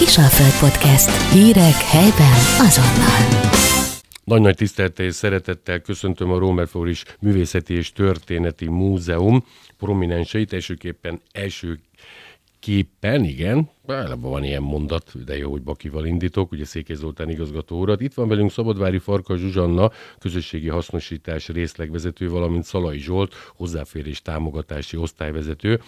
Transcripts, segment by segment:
Kisalföld Podcast. Hírek helyben azonnal. Nagy-nagy tisztelettel és szeretettel köszöntöm a Rómer Floris Művészeti és Történeti Múzeum prominenseit, elsőképpen első képpen, igen, Általában van ilyen mondat, de jó, hogy Bakival indítok, ugye Székely Zoltán igazgató urat. Itt van velünk Szabadvári Farka Zsuzsanna, közösségi hasznosítás részlegvezető, valamint Szalai Zsolt, hozzáférés támogatási osztályvezető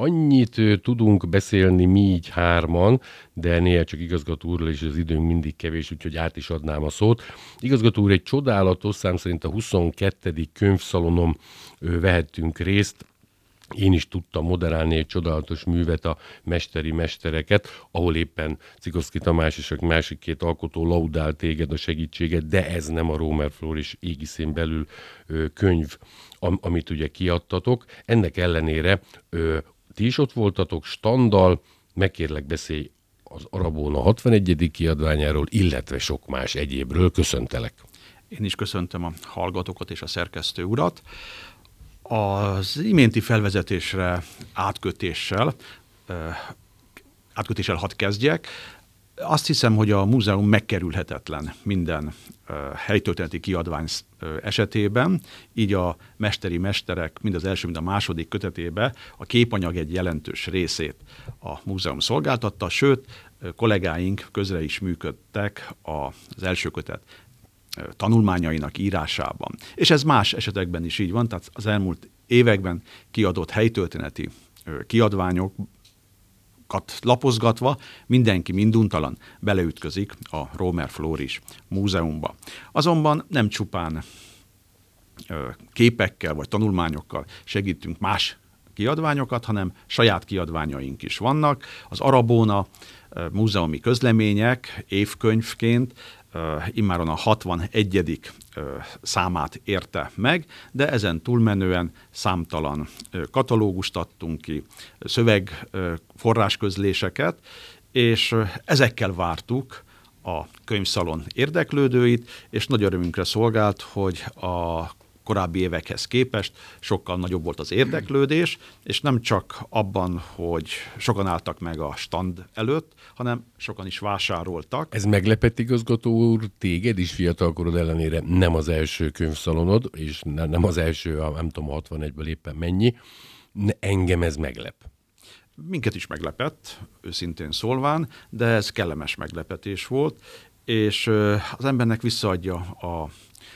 annyit tudunk beszélni mi így hárman, de néha csak igazgató úrral, és az időnk mindig kevés, úgyhogy át is adnám a szót. Igazgató úr, egy csodálatos, szám szerint a 22. könyvszalonom vehettünk részt, én is tudtam moderálni egy csodálatos művet, a Mesteri Mestereket, ahol éppen Cikoszki Tamás és a másik két alkotó laudál téged a segítséget, de ez nem a Romer Floris égiszén belül ö, könyv, am, amit ugye kiadtatok. Ennek ellenére ö, ti is ott voltatok, standal, megkérlek beszélj az Arabóna 61. kiadványáról, illetve sok más egyébről. Köszöntelek! Én is köszöntöm a hallgatókat és a szerkesztő urat. Az iménti felvezetésre átkötéssel, átkötéssel hadd kezdjek. Azt hiszem, hogy a múzeum megkerülhetetlen minden helytörténeti kiadvány esetében, így a mesteri mesterek mind az első, mind a második kötetébe a képanyag egy jelentős részét a múzeum szolgáltatta, sőt, kollégáink közre is működtek az első kötet tanulmányainak írásában. És ez más esetekben is így van, tehát az elmúlt években kiadott helytörténeti kiadványok lapozgatva mindenki minduntalan beleütközik a Romer Floris múzeumba. Azonban nem csupán képekkel vagy tanulmányokkal segítünk más kiadványokat, hanem saját kiadványaink is vannak. Az Arabóna múzeumi közlemények évkönyvként immáron a 61. számát érte meg, de ezen túlmenően számtalan katalógust adtunk ki, szöveg forrásközléseket, és ezekkel vártuk a könyvszalon érdeklődőit, és nagy örömünkre szolgált, hogy a korábbi évekhez képest sokkal nagyobb volt az érdeklődés, és nem csak abban, hogy sokan álltak meg a stand előtt, hanem sokan is vásároltak. Ez meglepett igazgató úr téged is fiatalkorod ellenére nem az első könyvszalonod, és nem az első, nem tudom, 61-ből éppen mennyi. Engem ez meglep. Minket is meglepett, őszintén szólván, de ez kellemes meglepetés volt, és az embernek visszaadja a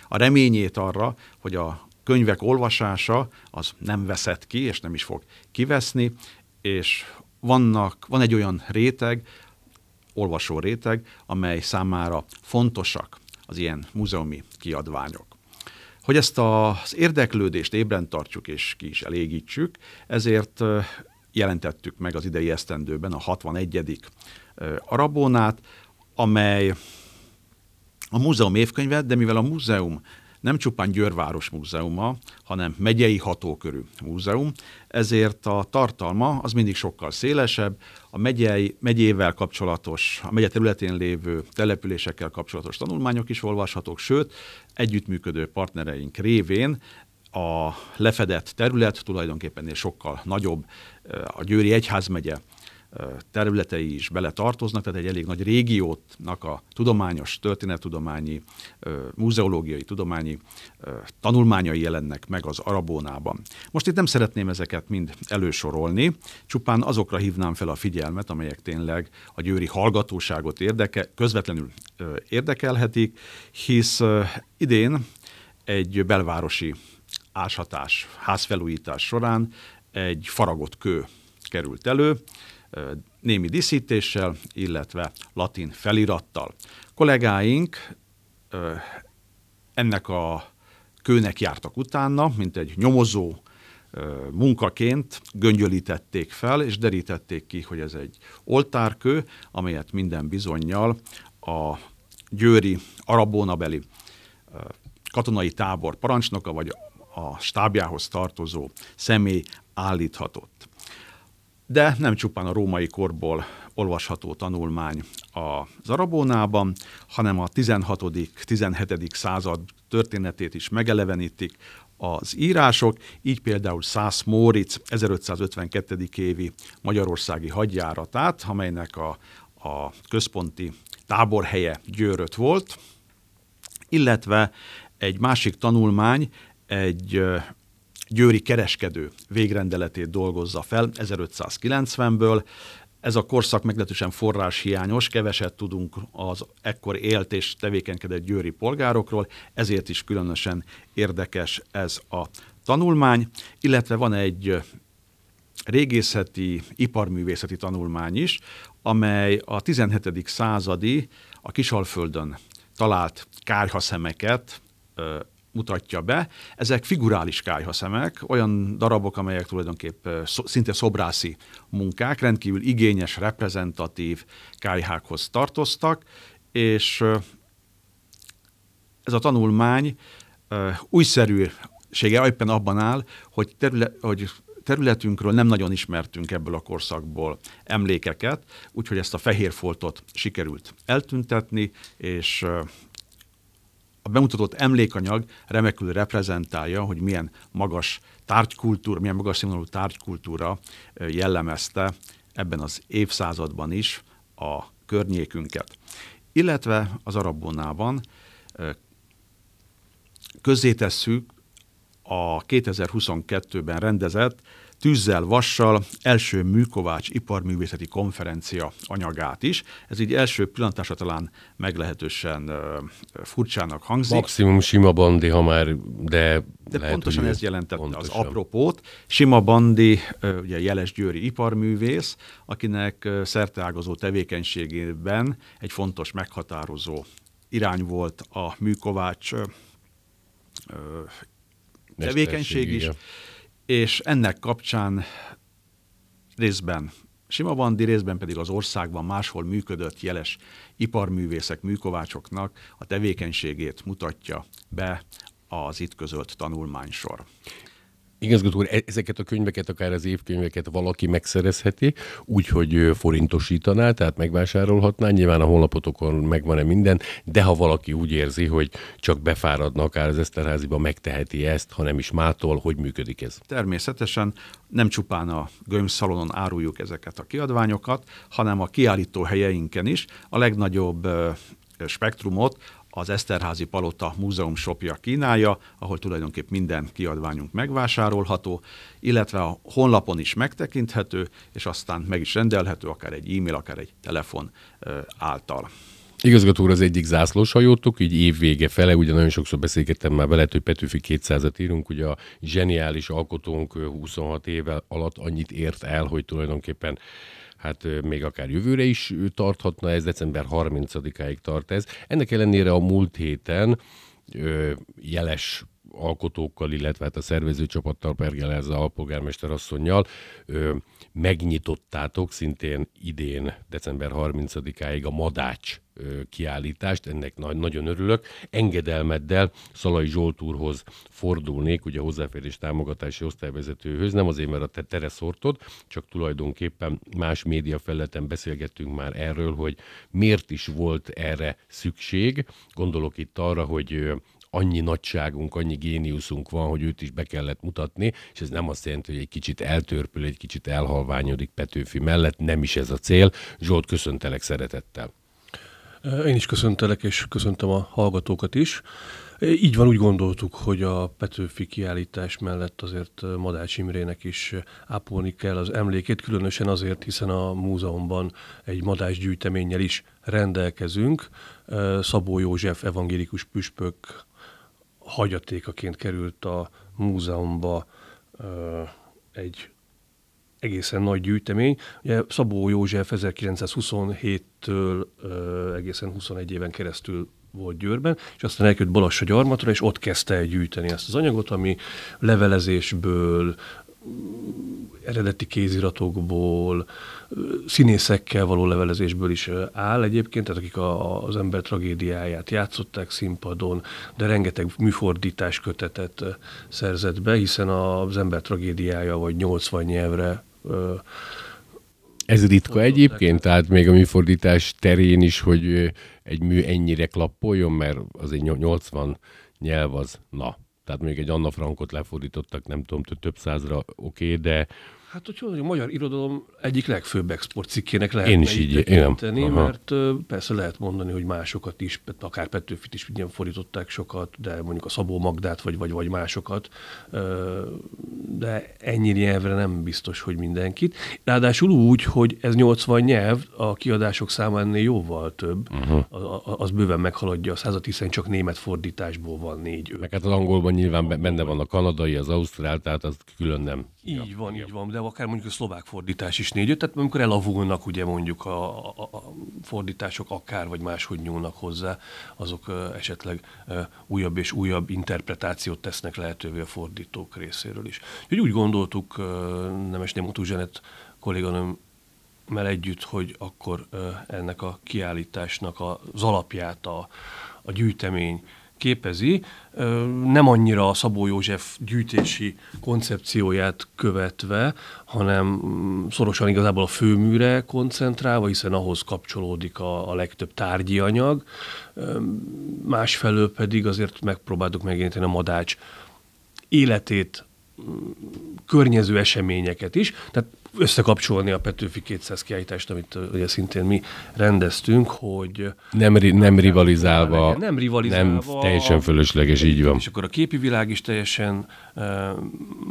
a reményét arra, hogy a könyvek olvasása az nem veszett ki, és nem is fog kiveszni, és vannak, van egy olyan réteg, olvasó réteg, amely számára fontosak az ilyen múzeumi kiadványok. Hogy ezt az érdeklődést ébren tartsuk és ki is elégítsük, ezért jelentettük meg az idei esztendőben a 61. Arabónát, amely a múzeum évkönyvet, de mivel a múzeum nem csupán Győrváros múzeuma, hanem megyei hatókörű múzeum, ezért a tartalma az mindig sokkal szélesebb, a megyei, megyével kapcsolatos, a megye területén lévő településekkel kapcsolatos tanulmányok is olvashatók, sőt, együttműködő partnereink révén a lefedett terület tulajdonképpen sokkal nagyobb, a Győri Egyházmegye területei is bele tartoznak, tehát egy elég nagy régiótnak a tudományos, történettudományi, múzeológiai, tudományi tanulmányai jelennek meg az Arabónában. Most itt nem szeretném ezeket mind elősorolni, csupán azokra hívnám fel a figyelmet, amelyek tényleg a győri hallgatóságot érdeke, közvetlenül érdekelhetik, hisz idén egy belvárosi áshatás, házfelújítás során egy faragott kő került elő, némi diszítéssel, illetve latin felirattal. Kollégáink ennek a kőnek jártak utána, mint egy nyomozó munkaként göngyölítették fel, és derítették ki, hogy ez egy oltárkő, amelyet minden bizonyal a győri arabónabeli katonai tábor parancsnoka, vagy a stábjához tartozó személy állíthatott. De nem csupán a római korból olvasható tanulmány az Arabónában, hanem a 16.-17. század történetét is megelevenítik az írások, így például Szász Móric 1552. évi magyarországi hadjáratát, amelynek a, a központi táborhelye Győröt volt, illetve egy másik tanulmány egy győri kereskedő végrendeletét dolgozza fel 1590-ből. Ez a korszak meglehetősen forráshiányos, keveset tudunk az ekkor élt és tevékenykedett győri polgárokról, ezért is különösen érdekes ez a tanulmány, illetve van egy régészeti, iparművészeti tanulmány is, amely a 17. századi a Kisalföldön talált kályhaszemeket mutatja be. Ezek figurális kályhaszemek, olyan darabok, amelyek tulajdonképp szinte szobrászi munkák, rendkívül igényes, reprezentatív kályhákhoz tartoztak, és ez a tanulmány újszerűsége éppen abban áll, hogy, terület, hogy területünkről nem nagyon ismertünk ebből a korszakból emlékeket, úgyhogy ezt a fehér foltot sikerült eltüntetni, és a bemutatott emlékanyag remekül reprezentálja, hogy milyen magas tárgykultúra, milyen magas színvonalú tárgykultúra jellemezte ebben az évszázadban is a környékünket. Illetve az Arabonában közzétesszük a 2022-ben rendezett tűzzel, vassal első műkovács iparművészeti konferencia anyagát is. Ez így első pillantásra talán meglehetősen furcsának hangzik. Maximum sima bandi, ha már, de de lehet, pontosan ez jelentette pontosan. az apropót. Sima Bandi, ugye Jeles Győri iparművész, akinek szerteágazó tevékenységében egy fontos meghatározó irány volt a műkovács tevékenység is, és ennek kapcsán részben Sima Bandi, részben pedig az országban máshol működött jeles iparművészek, műkovácsoknak a tevékenységét mutatja be az itt közölt tanulmánysor. Igazgató úr, e- ezeket a könyveket, akár az évkönyveket valaki megszerezheti, úgyhogy forintosítaná, tehát megvásárolhatná. Nyilván a honlapotokon megvan-e minden, de ha valaki úgy érzi, hogy csak befáradna akár az Eszterháziba, megteheti ezt, ha nem is mától, hogy működik ez? Természetesen nem csupán a gömbszalonon áruljuk ezeket a kiadványokat, hanem a kiállító helyeinken is a legnagyobb spektrumot az Eszterházi Palota Múzeum shopja kínálja, ahol tulajdonképp minden kiadványunk megvásárolható, illetve a honlapon is megtekinthető, és aztán meg is rendelhető, akár egy e-mail, akár egy telefon által. Igazgató az egyik zászlós hajótok, így évvége fele, ugye nagyon sokszor beszélgettem már vele, hogy Petőfi 200-at írunk, ugye a zseniális alkotónk 26 éve alatt annyit ért el, hogy tulajdonképpen hát még akár jövőre is tarthatna, ez december 30-áig tart ez. Ennek ellenére a múlt héten jeles alkotókkal, illetve hát a szervezőcsapattal, Pergelezza alpolgármester asszonynal megnyitottátok szintén idén, december 30-áig a Madács kiállítást, ennek nagy, nagyon örülök. Engedelmeddel Szalai Zsolt úrhoz fordulnék, ugye a hozzáférés támogatási osztályvezetőhöz, nem azért, mert a te tereszortod, csak tulajdonképpen más média felületen beszélgettünk már erről, hogy miért is volt erre szükség. Gondolok itt arra, hogy annyi nagyságunk, annyi géniuszunk van, hogy őt is be kellett mutatni, és ez nem azt jelenti, hogy egy kicsit eltörpül, egy kicsit elhalványodik Petőfi mellett, nem is ez a cél. Zsolt, köszöntelek szeretettel. Én is köszöntelek, és köszöntöm a hallgatókat is. Így van, úgy gondoltuk, hogy a Petőfi kiállítás mellett azért Madács Imrének is ápolni kell az emlékét, különösen azért, hiszen a múzeumban egy Madács gyűjteménnyel is rendelkezünk. Szabó József evangélikus püspök hagyatékaként került a múzeumba egy egészen nagy gyűjtemény. Ugye Szabó József 1927-től egészen 21 éven keresztül volt Győrben, és aztán elkült Balassa gyarmatra, és ott kezdte el gyűjteni ezt az anyagot, ami levelezésből, eredeti kéziratokból, színészekkel való levelezésből is áll egyébként, tehát akik a, az ember tragédiáját játszották színpadon, de rengeteg műfordítás kötetet szerzett be, hiszen az ember tragédiája vagy 80 nyelvre ez ritka egyébként, tehát még a műfordítás terén is, hogy egy mű ennyire klappoljon, mert azért 80 nyelv az, na, tehát még egy Anna Frankot lefordítottak, nem tudom, több százra oké, okay, de Hát, hogy mondjam, a magyar irodalom egyik legfőbb exportcikkének lehet Én is így tekinteni, mert persze lehet mondani, hogy másokat is, akár Petőfit is ugye fordították sokat, de mondjuk a Szabó Magdát, vagy, vagy, vagy másokat, de ennyi nyelvre nem biztos, hogy mindenkit. Ráadásul úgy, hogy ez 80 nyelv, a kiadások száma ennél jóval több, uh-huh. az bőven meghaladja a százat, hiszen csak német fordításból van négy. Meg hát az angolban nyilván benne van a kanadai, az ausztrál, tehát az külön nem. Így van, így van, de akár mondjuk a szlovák fordítás is négy, tehát amikor elavulnak ugye mondjuk a, a, a fordítások akár vagy máshogy nyúlnak hozzá, azok esetleg újabb és újabb interpretációt tesznek lehetővé a fordítók részéről is. Úgyhogy úgy gondoltuk, Nemes Némutú Zsenet kolléganőmmel együtt, hogy akkor ennek a kiállításnak az alapját a, a gyűjtemény képezi, nem annyira a Szabó József gyűjtési koncepcióját követve, hanem mm, szorosan igazából a főműre koncentrálva, hiszen ahhoz kapcsolódik a, a legtöbb tárgyi anyag. Másfelől pedig azért megpróbáltuk megjelenteni a madács életét, mm, környező eseményeket is. Tehát összekapcsolni a Petőfi 200 kiállítást, amit ugye szintén mi rendeztünk, hogy... Nem, ri, nem rivalizálva. Nem, nem rivalizálva. Nem teljesen fölösleges, így van. És akkor a képi világ is teljesen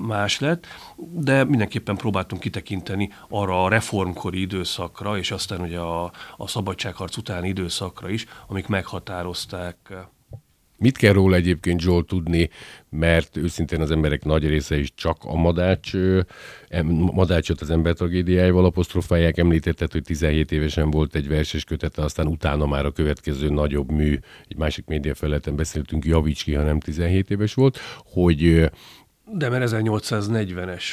más lett, de mindenképpen próbáltunk kitekinteni arra a reformkori időszakra, és aztán ugye a, a szabadságharc utáni időszakra is, amik meghatározták Mit kell róla egyébként Zsolt tudni, mert őszintén az emberek nagy része is csak a madács, madácsot az ember tragédiájával apostrofálják. Említetted, hogy 17 évesen volt egy verses kötete, aztán utána már a következő nagyobb mű, egy másik média felületen beszéltünk, javíts ki, ha nem 17 éves volt, hogy de mert 1840-es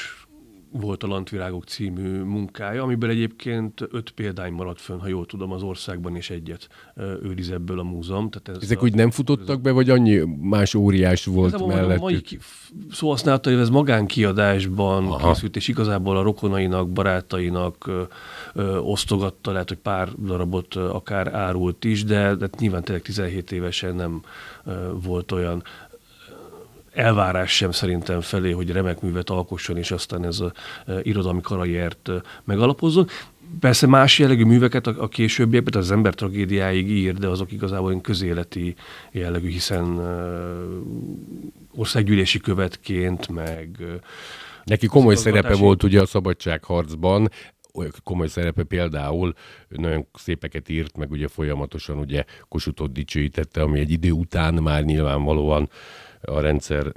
volt a Lantvirágok című munkája, amiből egyébként öt példány maradt fönn, ha jól tudom, az országban, és egyet őriz ebből a múzeum. Tehát ez Ezek a, úgy nem futottak be, vagy annyi más óriás volt ez mellett? A mai szó használta, hogy ez magánkiadásban Aha. készült, és igazából a rokonainak, barátainak ö, ö, osztogatta, lehet, hogy pár darabot ö, akár árult is, de, de nyilván tényleg 17 évesen nem ö, volt olyan elvárás sem szerintem felé, hogy remek művet alkosson, és aztán ez a e, irodalmi karriert e, megalapozzon. Persze más jellegű műveket a, a későbbiekben, az ember tragédiáig ír, de azok igazából közéleti jellegű, hiszen uh, országgyűlési követként, meg... Uh, Neki komoly szerepe volt ugye a szabadságharcban, komoly szerepe például nagyon szépeket írt, meg ugye folyamatosan ugye Kosutot dicsőítette, ami egy idő után már nyilvánvalóan a rendszer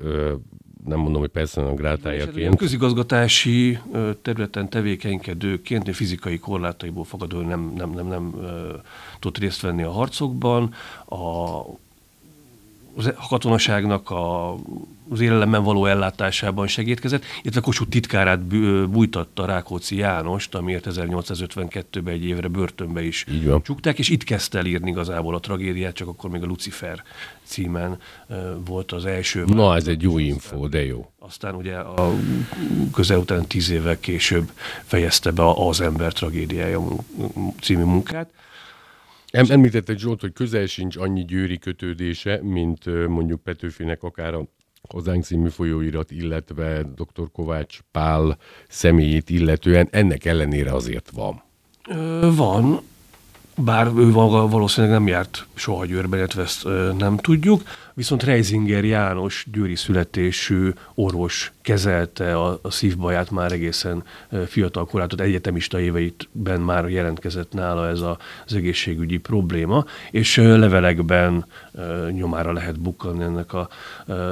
nem mondom, hogy persze a grátájaként. Közigazgatási területen tevékenykedőként fizikai korlátaiból fogadó nem, nem, nem, nem tudott részt venni a harcokban. A, a katonaságnak a, az élelemben való ellátásában segítkezett, illetve Kossuth titkárát bújtatta Rákóczi Jánost, amiért 1852-ben egy évre börtönbe is csukták, és itt kezdte el írni igazából a tragédiát, csak akkor még a Lucifer címen volt az első. Na, ez egy jó info, de jó. Aztán ugye a közel után tíz évvel később fejezte be az ember tragédiája című munkát. Em, említette Zsolt, hogy közel sincs annyi győri kötődése, mint mondjuk Petőfinek akár a Hozzánk című folyóirat, illetve dr. Kovács Pál személyét illetően. Ennek ellenére azért van. Ö, van, bár ő valószínűleg nem járt soha Győrben, illetve ezt nem tudjuk, viszont Reisinger János győri születésű orvos kezelte a, a szívbaját már egészen fiatal korától, egyetemista éveitben már jelentkezett nála ez a, az egészségügyi probléma, és levelekben nyomára lehet bukkanni ennek a,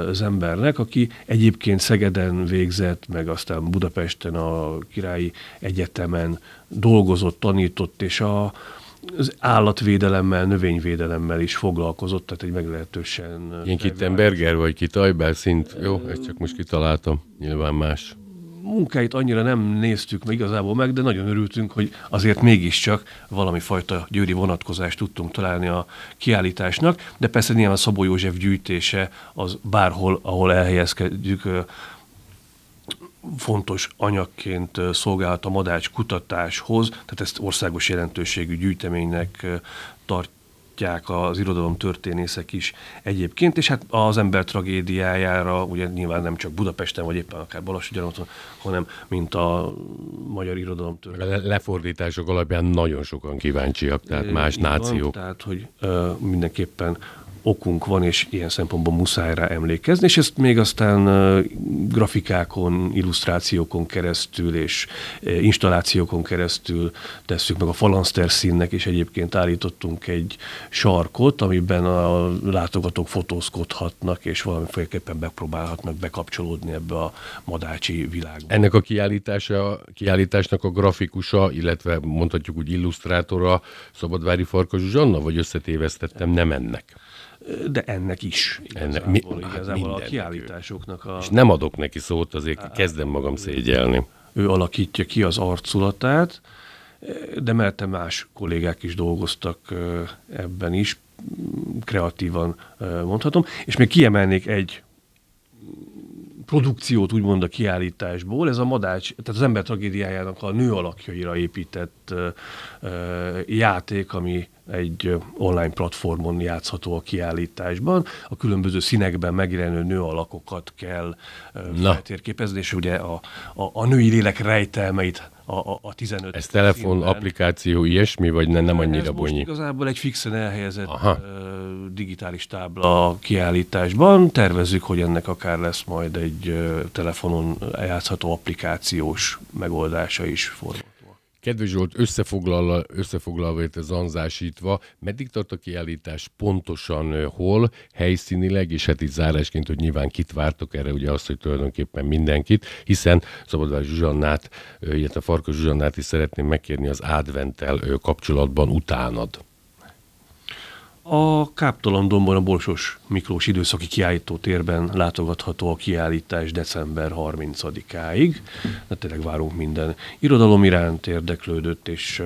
az embernek, aki egyébként Szegeden végzett, meg aztán Budapesten a Királyi Egyetemen dolgozott, tanított, és a, az állatvédelemmel, növényvédelemmel is foglalkozott, tehát egy meglehetősen... Ilyen Kittenberger vagy Kitajbel szint? Jó, ezt csak most kitaláltam, nyilván más. Munkáit annyira nem néztük meg igazából meg, de nagyon örültünk, hogy azért mégiscsak valami fajta győri vonatkozást tudtunk találni a kiállításnak, de persze nyilván a Szabó József gyűjtése az bárhol, ahol elhelyezkedjük, fontos anyagként szolgálhat a madács kutatáshoz, tehát ezt országos jelentőségű gyűjteménynek tart, látják az irodalom történészek is egyébként, és hát az ember tragédiájára, ugye nyilván nem csak Budapesten, vagy éppen akár Balassagyarmaton, hanem mint a magyar irodalom történészek. Le- lefordítások alapján nagyon sokan kíváncsiak, tehát más Így van, nációk. tehát, hogy ö, mindenképpen okunk van, és ilyen szempontból muszáj rá emlékezni, és ezt még aztán grafikákon, illusztrációkon keresztül és installációkon keresztül tesszük meg a falanszter színnek, és egyébként állítottunk egy sarkot, amiben a látogatók fotózkodhatnak, és valamiféleképpen megpróbálhatnak bekapcsolódni ebbe a madácsi világba. Ennek a kiállítása, kiállításnak a grafikusa, illetve mondhatjuk úgy illusztrátora Szabadvári Farkas Zsanna, vagy összetévesztettem, nem ennek. De ennek is Ennek- igazából, mi- hát igazából a mindennek ő. kiállításoknak a... És nem adok neki szót, azért kezdem magam szégyelni. ő alakítja ki az arculatát, de mellette más kollégák is dolgoztak ebben is, kreatívan mondhatom, és még kiemelnék egy produkciót úgymond a kiállításból, ez a Madács, tehát az ember tragédiájának a nő alakjaira épített ö, ö, játék, ami egy online platformon játszható a kiállításban. A különböző színekben megjelenő nő alakokat kell Na. feltérképezni, és ugye a, a, a női lélek rejtelmeit a, a, a 15 Ez telefon, színben. applikáció, ilyesmi, vagy ne, nem Ez annyira most bonyi? igazából egy fixen elhelyezett Aha. digitális tábla a kiállításban. Tervezzük, hogy ennek akár lesz majd egy telefonon játszható applikációs megoldása is formátumban. Kedves Zsolt, összefoglalva, összefoglalva itt zanzásítva, meddig tart a kiállítás pontosan hol, helyszínileg, és hát itt zárásként, hogy nyilván kit vártok erre, ugye azt, hogy tulajdonképpen mindenkit, hiszen Szabadvári Zsuzsannát, illetve Farkas Zsuzsannát is szeretném megkérni az adventtel kapcsolatban utánad. A Káptalandomban a Borsos Miklós időszaki kiállító térben látogatható a kiállítás december 30-áig. De tényleg várunk minden irodalom iránt érdeklődött, és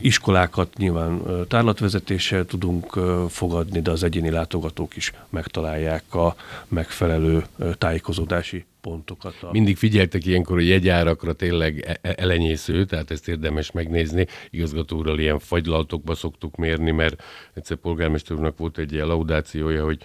iskolákat nyilván tárlatvezetéssel tudunk fogadni, de az egyéni látogatók is megtalálják a megfelelő tájékozódási pontokat. A Mindig figyeltek ilyenkor a jegyárakra tényleg e- e- elenyésző, tehát ezt érdemes megnézni. Igazgató ilyen fagylaltokba szoktuk mérni, mert egyszer polgármester volt egy ilyen laudációja, hogy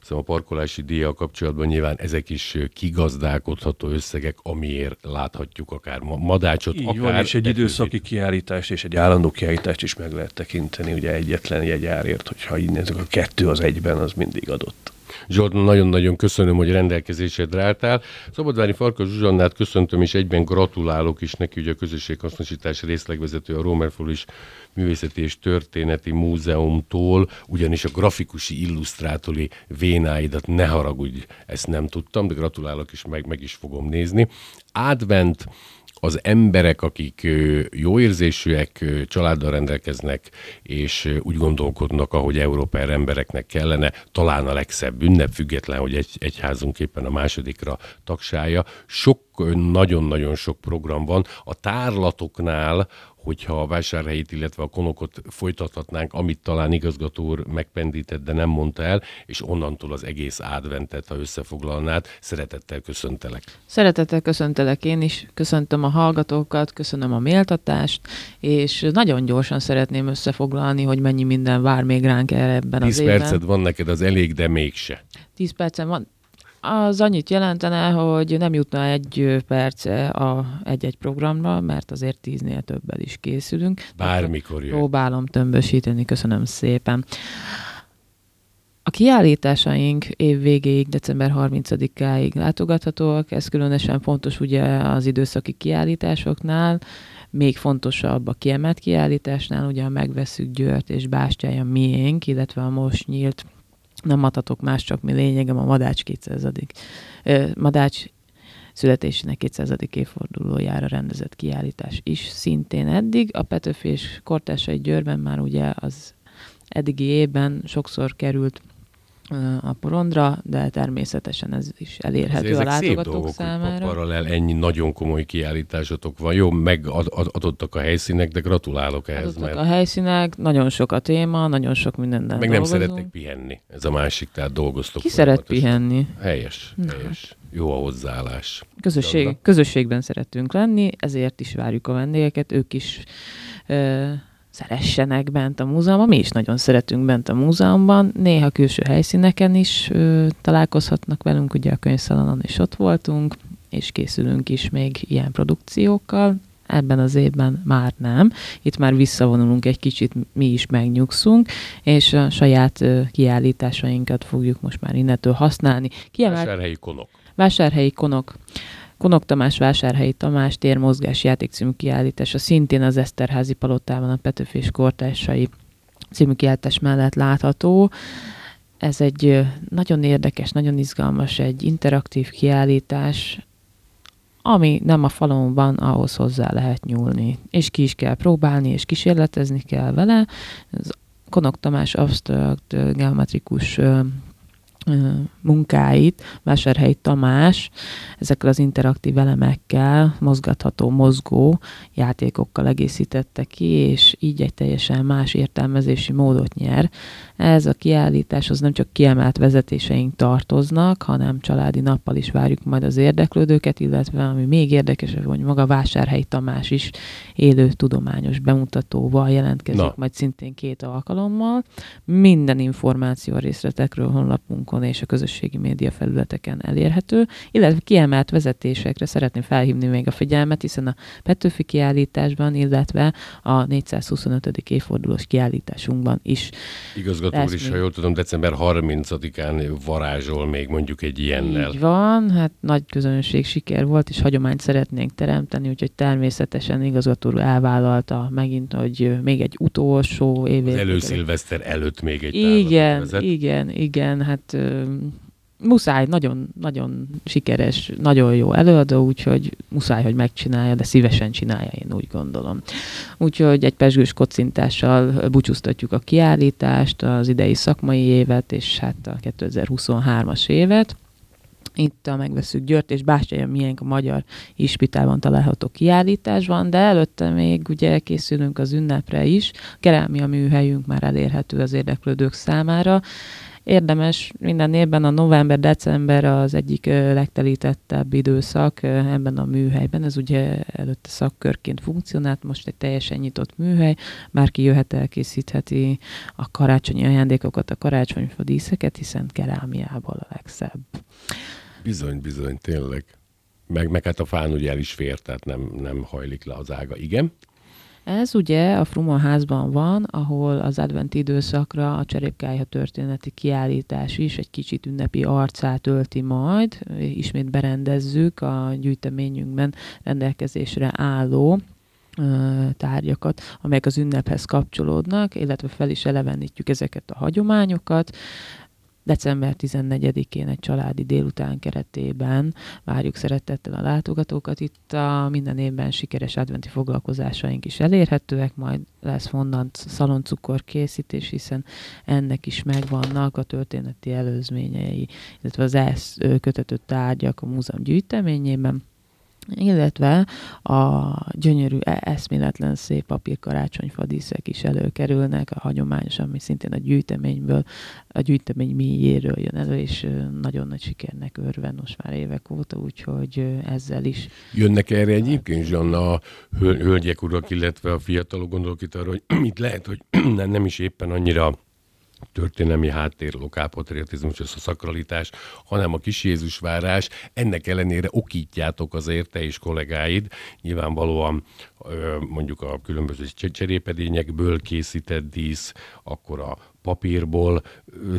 hiszem a parkolási díjjal kapcsolatban nyilván ezek is kigazdálkodható összegek, amiért láthatjuk akár ma- madácsot, Így akár van, és egy időszaki kiállítást és egy állandó kiállítást is meg lehet tekinteni, ugye egyetlen jegyárért, hogyha így nézzük, a kettő az egyben, az mindig adott. Zsolt, nagyon-nagyon köszönöm, hogy rendelkezésedre álltál. Szabadvári Farkas Zsuzsannát köszöntöm, és egyben gratulálok is neki, ugye a közösséghasznosítás részlegvezető a Rómerfolis Művészeti és Történeti Múzeumtól, ugyanis a grafikusi illusztrátori vénáidat ne haragudj, ezt nem tudtam, de gratulálok is, meg, meg is fogom nézni. Advent az emberek, akik jó érzésűek, családdal rendelkeznek, és úgy gondolkodnak, ahogy Európára embereknek kellene, talán a legszebb ünnep, független, hogy egy, egyházunk éppen a másodikra tagsája. Sok, nagyon-nagyon sok program van. A tárlatoknál, hogyha a vásárhelyét, illetve a konokot folytathatnánk, amit talán igazgató úr megpendített, de nem mondta el, és onnantól az egész adventet, ha összefoglalnád, szeretettel köszöntelek. Szeretettel köszöntelek én is, köszöntöm a hallgatókat, köszönöm a méltatást, és nagyon gyorsan szeretném összefoglalni, hogy mennyi minden vár még ránk erre ebben 10 az évben. perced van neked, az elég, de mégse. 10 percen van. Az annyit jelentene, hogy nem jutna egy perce a egy-egy programra, mert azért tíznél többel is készülünk. Bármikor jön. Próbálom tömbösíteni, köszönöm szépen. A kiállításaink év végéig, december 30-áig látogathatóak, ez különösen fontos ugye az időszaki kiállításoknál, még fontosabb a kiemelt kiállításnál, ugye a Megveszük Győrt és Bástyája miénk, illetve a most nyílt nem adhatok más, csak mi lényegem a Madács 200. ö, Madács születésének 200. évfordulójára rendezett kiállítás is szintén eddig. A Petőfi és Kortásai Győrben már ugye az eddigi évben sokszor került a porondra, de természetesen ez is elérhető Azért a ezek szép látogatók dolgok, hogy számára. paralel ennyi nagyon komoly kiállításotok van. Jó, megadottak a helyszínek, de gratulálok ehhez, Adottak mert a helyszínek, nagyon sok a téma, nagyon sok mindennel meg nem dolgozunk. szerettek pihenni. Ez a másik, tehát dolgoztok. Ki szeret pihenni? Helyes, helyes. Jó a hozzáállás. Közösség, közösségben szeretünk lenni, ezért is várjuk a vendégeket, ők is ö, szeressenek bent a múzeumban. Mi is nagyon szeretünk bent a múzeumban. Néha külső helyszíneken is ö, találkozhatnak velünk, ugye a könyvszalonon is ott voltunk, és készülünk is még ilyen produkciókkal. Ebben az évben már nem. Itt már visszavonulunk egy kicsit, mi is megnyugszunk, és a saját ö, kiállításainkat fogjuk most már innentől használni. Kiemelt... Vásárhelyi konok. Vásárhelyi konok. Konok Tamás Vásárhelyi Tamás térmozgás játék című kiállítása szintén az Eszterházi Palotában a Petőfi és Kortársai című kiállítás mellett látható. Ez egy nagyon érdekes, nagyon izgalmas, egy interaktív kiállítás, ami nem a falon van, ahhoz hozzá lehet nyúlni. És ki is kell próbálni, és kísérletezni kell vele. Ez Konok Tamás absztrakt geometrikus munkáit Vásárhelyi Tamás ezekkel az interaktív elemekkel, mozgatható, mozgó játékokkal egészítette ki, és így egy teljesen más értelmezési módot nyer. Ez a kiállítás az nem csak kiemelt vezetéseink tartoznak, hanem családi nappal is várjuk majd az érdeklődőket, illetve ami még érdekesebb, hogy maga Vásárhelyi Tamás is élő tudományos bemutatóval jelentkezik, Na. majd szintén két alkalommal. Minden információ a részletekről honlapunkon és a közösségi média felületeken elérhető, illetve kiemelt vezetésekre szeretném felhívni még a figyelmet, hiszen a Petőfi kiállításban, illetve a 425. évfordulós kiállításunkban is Igazgató úr is, még. ha jól tudom, december 30-án varázsol még mondjuk egy ilyennel. Így van, hát nagy közönség siker volt, és hagyományt szeretnénk teremteni, úgyhogy természetesen igazgató úr elvállalta megint, hogy még egy utolsó Az évét. előszilveszter előtt még egy Igen, vezet. igen, igen, hát muszáj, nagyon, nagyon sikeres, nagyon jó előadó, úgyhogy muszáj, hogy megcsinálja, de szívesen csinálja, én úgy gondolom. Úgyhogy egy pesgős kocintással búcsúztatjuk a kiállítást, az idei szakmai évet, és hát a 2023-as évet. Itt a Megveszünk Győrt és Bástyai miénk a Magyar Ispitában található kiállítás van, de előtte még ugye készülünk az ünnepre is. Kerámia műhelyünk már elérhető az érdeklődők számára. Érdemes minden évben a november-december az egyik legtelítettebb időszak ebben a műhelyben. Ez ugye előtte szakkörként funkcionált, most egy teljesen nyitott műhely. Bárki jöhet, elkészítheti a karácsonyi ajándékokat, a karácsonyfa díszeket, hiszen kerámiából a legszebb. Bizony, bizony, tényleg. Meg, meg hát a fán ugye el is fér, tehát nem, nem hajlik le az ága. Igen? Ez ugye a Fruma házban van, ahol az adventi időszakra a cserépkályha történeti kiállítás is egy kicsit ünnepi arcát ölti majd. Ismét berendezzük a gyűjteményünkben rendelkezésre álló tárgyakat, amelyek az ünnephez kapcsolódnak, illetve fel is elevenítjük ezeket a hagyományokat. December 14-én egy családi délután keretében várjuk szeretettel a látogatókat. Itt a minden évben sikeres adventi foglalkozásaink is elérhetőek, majd lesz fondant szaloncukor készítés, hiszen ennek is megvannak a történeti előzményei, illetve az ehhez kötető tárgyak a múzeum gyűjteményében illetve a gyönyörű, e- eszméletlen szép papírkarácsonyfa díszek is előkerülnek, a hagyományos, ami szintén a gyűjteményből, a gyűjtemény mélyéről jön elő, és nagyon nagy sikernek örven most már évek óta, úgyhogy ezzel is Jönnek erre egyébként, Zsanna, a höl- hölgyek, urak, illetve a fiatalok gondolok itt arra, hogy itt lehet, hogy nem is éppen annyira történelmi háttér, lokálpatriotizmus, ez a szakralitás, hanem a kis Jézusvárás. Ennek ellenére okítjátok azért te és kollégáid, nyilvánvalóan mondjuk a különböző cse- cserépedényekből készített dísz, akkor a papírból,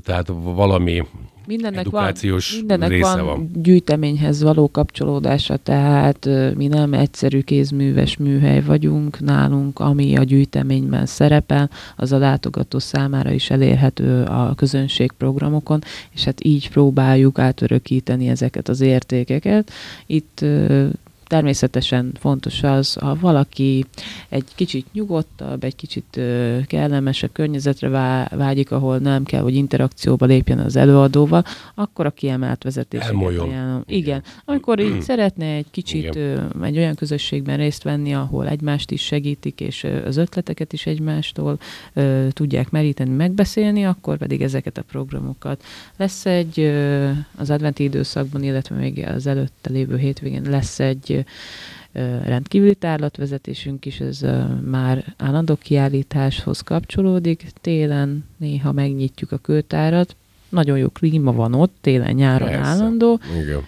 tehát valami Mindennek edukációs van, mindennek része van, van. gyűjteményhez való kapcsolódása, tehát mi nem egyszerű kézműves műhely vagyunk nálunk, ami a gyűjteményben szerepel, az a látogató számára is elérhető a közönségprogramokon, és hát így próbáljuk átörökíteni ezeket az értékeket. Itt természetesen fontos az, ha valaki egy kicsit nyugodtabb, egy kicsit kellemesebb környezetre vá- vágyik, ahol nem kell, hogy interakcióba lépjen az előadóval, akkor a kiemelt ajánlom. Igen. Igen. Amikor így szeretne egy kicsit Igen. egy olyan közösségben részt venni, ahol egymást is segítik, és az ötleteket is egymástól tudják meríteni, megbeszélni, akkor pedig ezeket a programokat. Lesz egy az adventi időszakban, illetve még az előtte lévő hétvégén lesz egy rendkívüli tárlatvezetésünk is, ez már állandó kiállításhoz kapcsolódik. Télen néha megnyitjuk a kőtárat, nagyon jó klíma van ott, télen-nyáron Persze. állandó. Igen.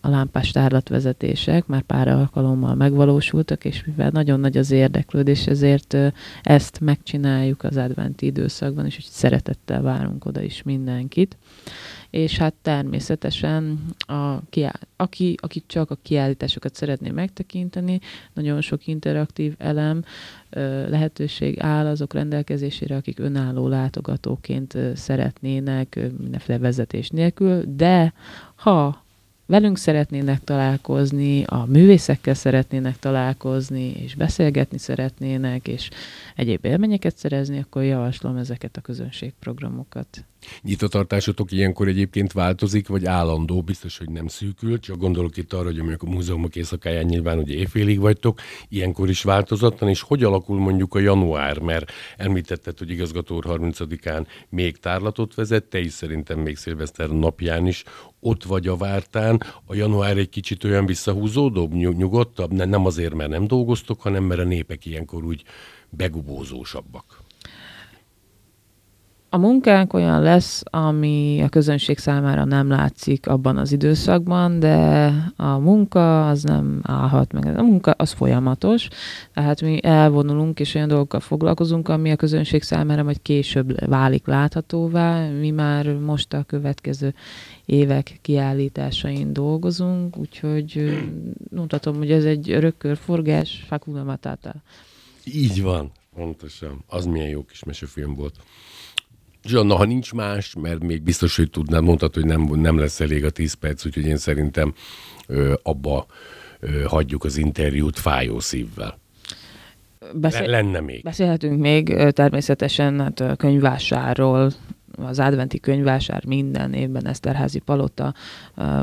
A lámpás tárlatvezetések már pár alkalommal megvalósultak, és mivel nagyon nagy az érdeklődés, ezért ezt megcsináljuk az adventi időszakban, és hogy szeretettel várunk oda is mindenkit. És hát természetesen, a aki, aki csak a kiállításokat szeretné megtekinteni, nagyon sok interaktív elem, lehetőség áll azok rendelkezésére, akik önálló látogatóként szeretnének mindenféle vezetés nélkül, de ha velünk szeretnének találkozni, a művészekkel szeretnének találkozni, és beszélgetni szeretnének, és egyéb élményeket szerezni, akkor javaslom ezeket a közönségprogramokat. Nyitvatartásotok ilyenkor egyébként változik, vagy állandó, biztos, hogy nem szűkül, csak gondolok itt arra, hogy amikor a múzeumok éjszakáján nyilván ugye éjfélig vagytok, ilyenkor is változatlan, és hogy alakul mondjuk a január, mert említetted, hogy igazgató úr 30-án még tárlatot vezet, te szerintem még szilveszter napján is ott vagy a vártán, a január egy kicsit olyan visszahúzódóbb, nyugodtabb, nem azért, mert nem dolgoztok, hanem mert a népek ilyenkor úgy begubózósabbak. A munkánk olyan lesz, ami a közönség számára nem látszik abban az időszakban, de a munka az nem állhat meg. A munka az folyamatos, tehát mi elvonulunk és olyan dolgokkal foglalkozunk, ami a közönség számára majd később válik láthatóvá. Mi már most a következő évek kiállításain dolgozunk, úgyhogy mutatom, hogy ez egy örökkörforgás, Fakuna Matata. Így van, pontosan. Az milyen jó kis mesefilm volt. Zsanna, ha nincs más, mert még biztos, hogy tudnád, mondtad, hogy nem, nem lesz elég a 10 perc, úgyhogy én szerintem ö, abba ö, hagyjuk az interjút fájó szívvel. Beszél... Lenne még. Beszélhetünk még természetesen hát a könyvásárról, az adventi könyvásár minden évben Eszterházi Palota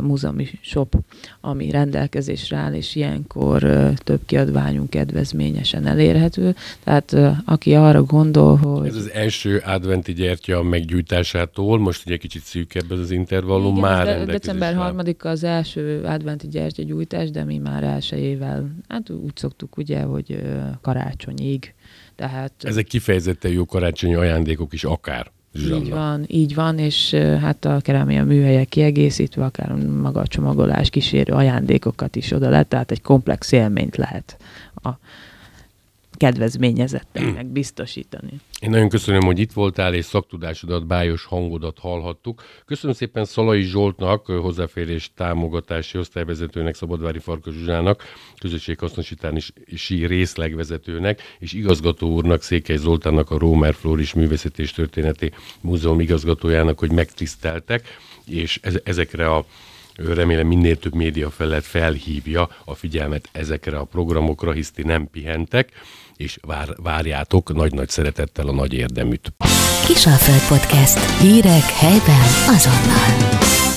múzeumi shop, ami rendelkezésre áll, és ilyenkor több kiadványunk kedvezményesen elérhető. Tehát aki arra gondol, hogy... Ez az első adventi gyertya meggyújtásától, most ugye kicsit szűkebb ez az intervallum, Igen, már de, december 3 az első adventi gyertya gyújtás, de mi már elsőjével, hát úgy szoktuk ugye, hogy karácsonyig. Tehát, Ezek kifejezetten jó karácsonyi ajándékok is akár. Zsanna. Így van, így van, és hát a kerámia műhelyek kiegészítve, akár maga a csomagolás kísérő ajándékokat is oda lehet, tehát egy komplex élményt lehet a kedvezményezetteknek biztosítani. Én nagyon köszönöm, hogy itt voltál, és szaktudásodat, bájos hangodat hallhattuk. Köszönöm szépen Szalai Zsoltnak, hozzáférés támogatási osztályvezetőnek, Szabadvári Farkas Zsuzsának, közösséghasznosítási részlegvezetőnek, és igazgató úrnak, Székely Zoltánnak, a Rómer Floris Művészeti és Történeti Múzeum igazgatójának, hogy megtiszteltek, és ezekre a remélem minél több média felett felhívja a figyelmet ezekre a programokra, hisz ti nem pihentek, és vár, várjátok nagy-nagy szeretettel a nagy érdeműt. Kisalföld Podcast. Hírek helyben azonnal.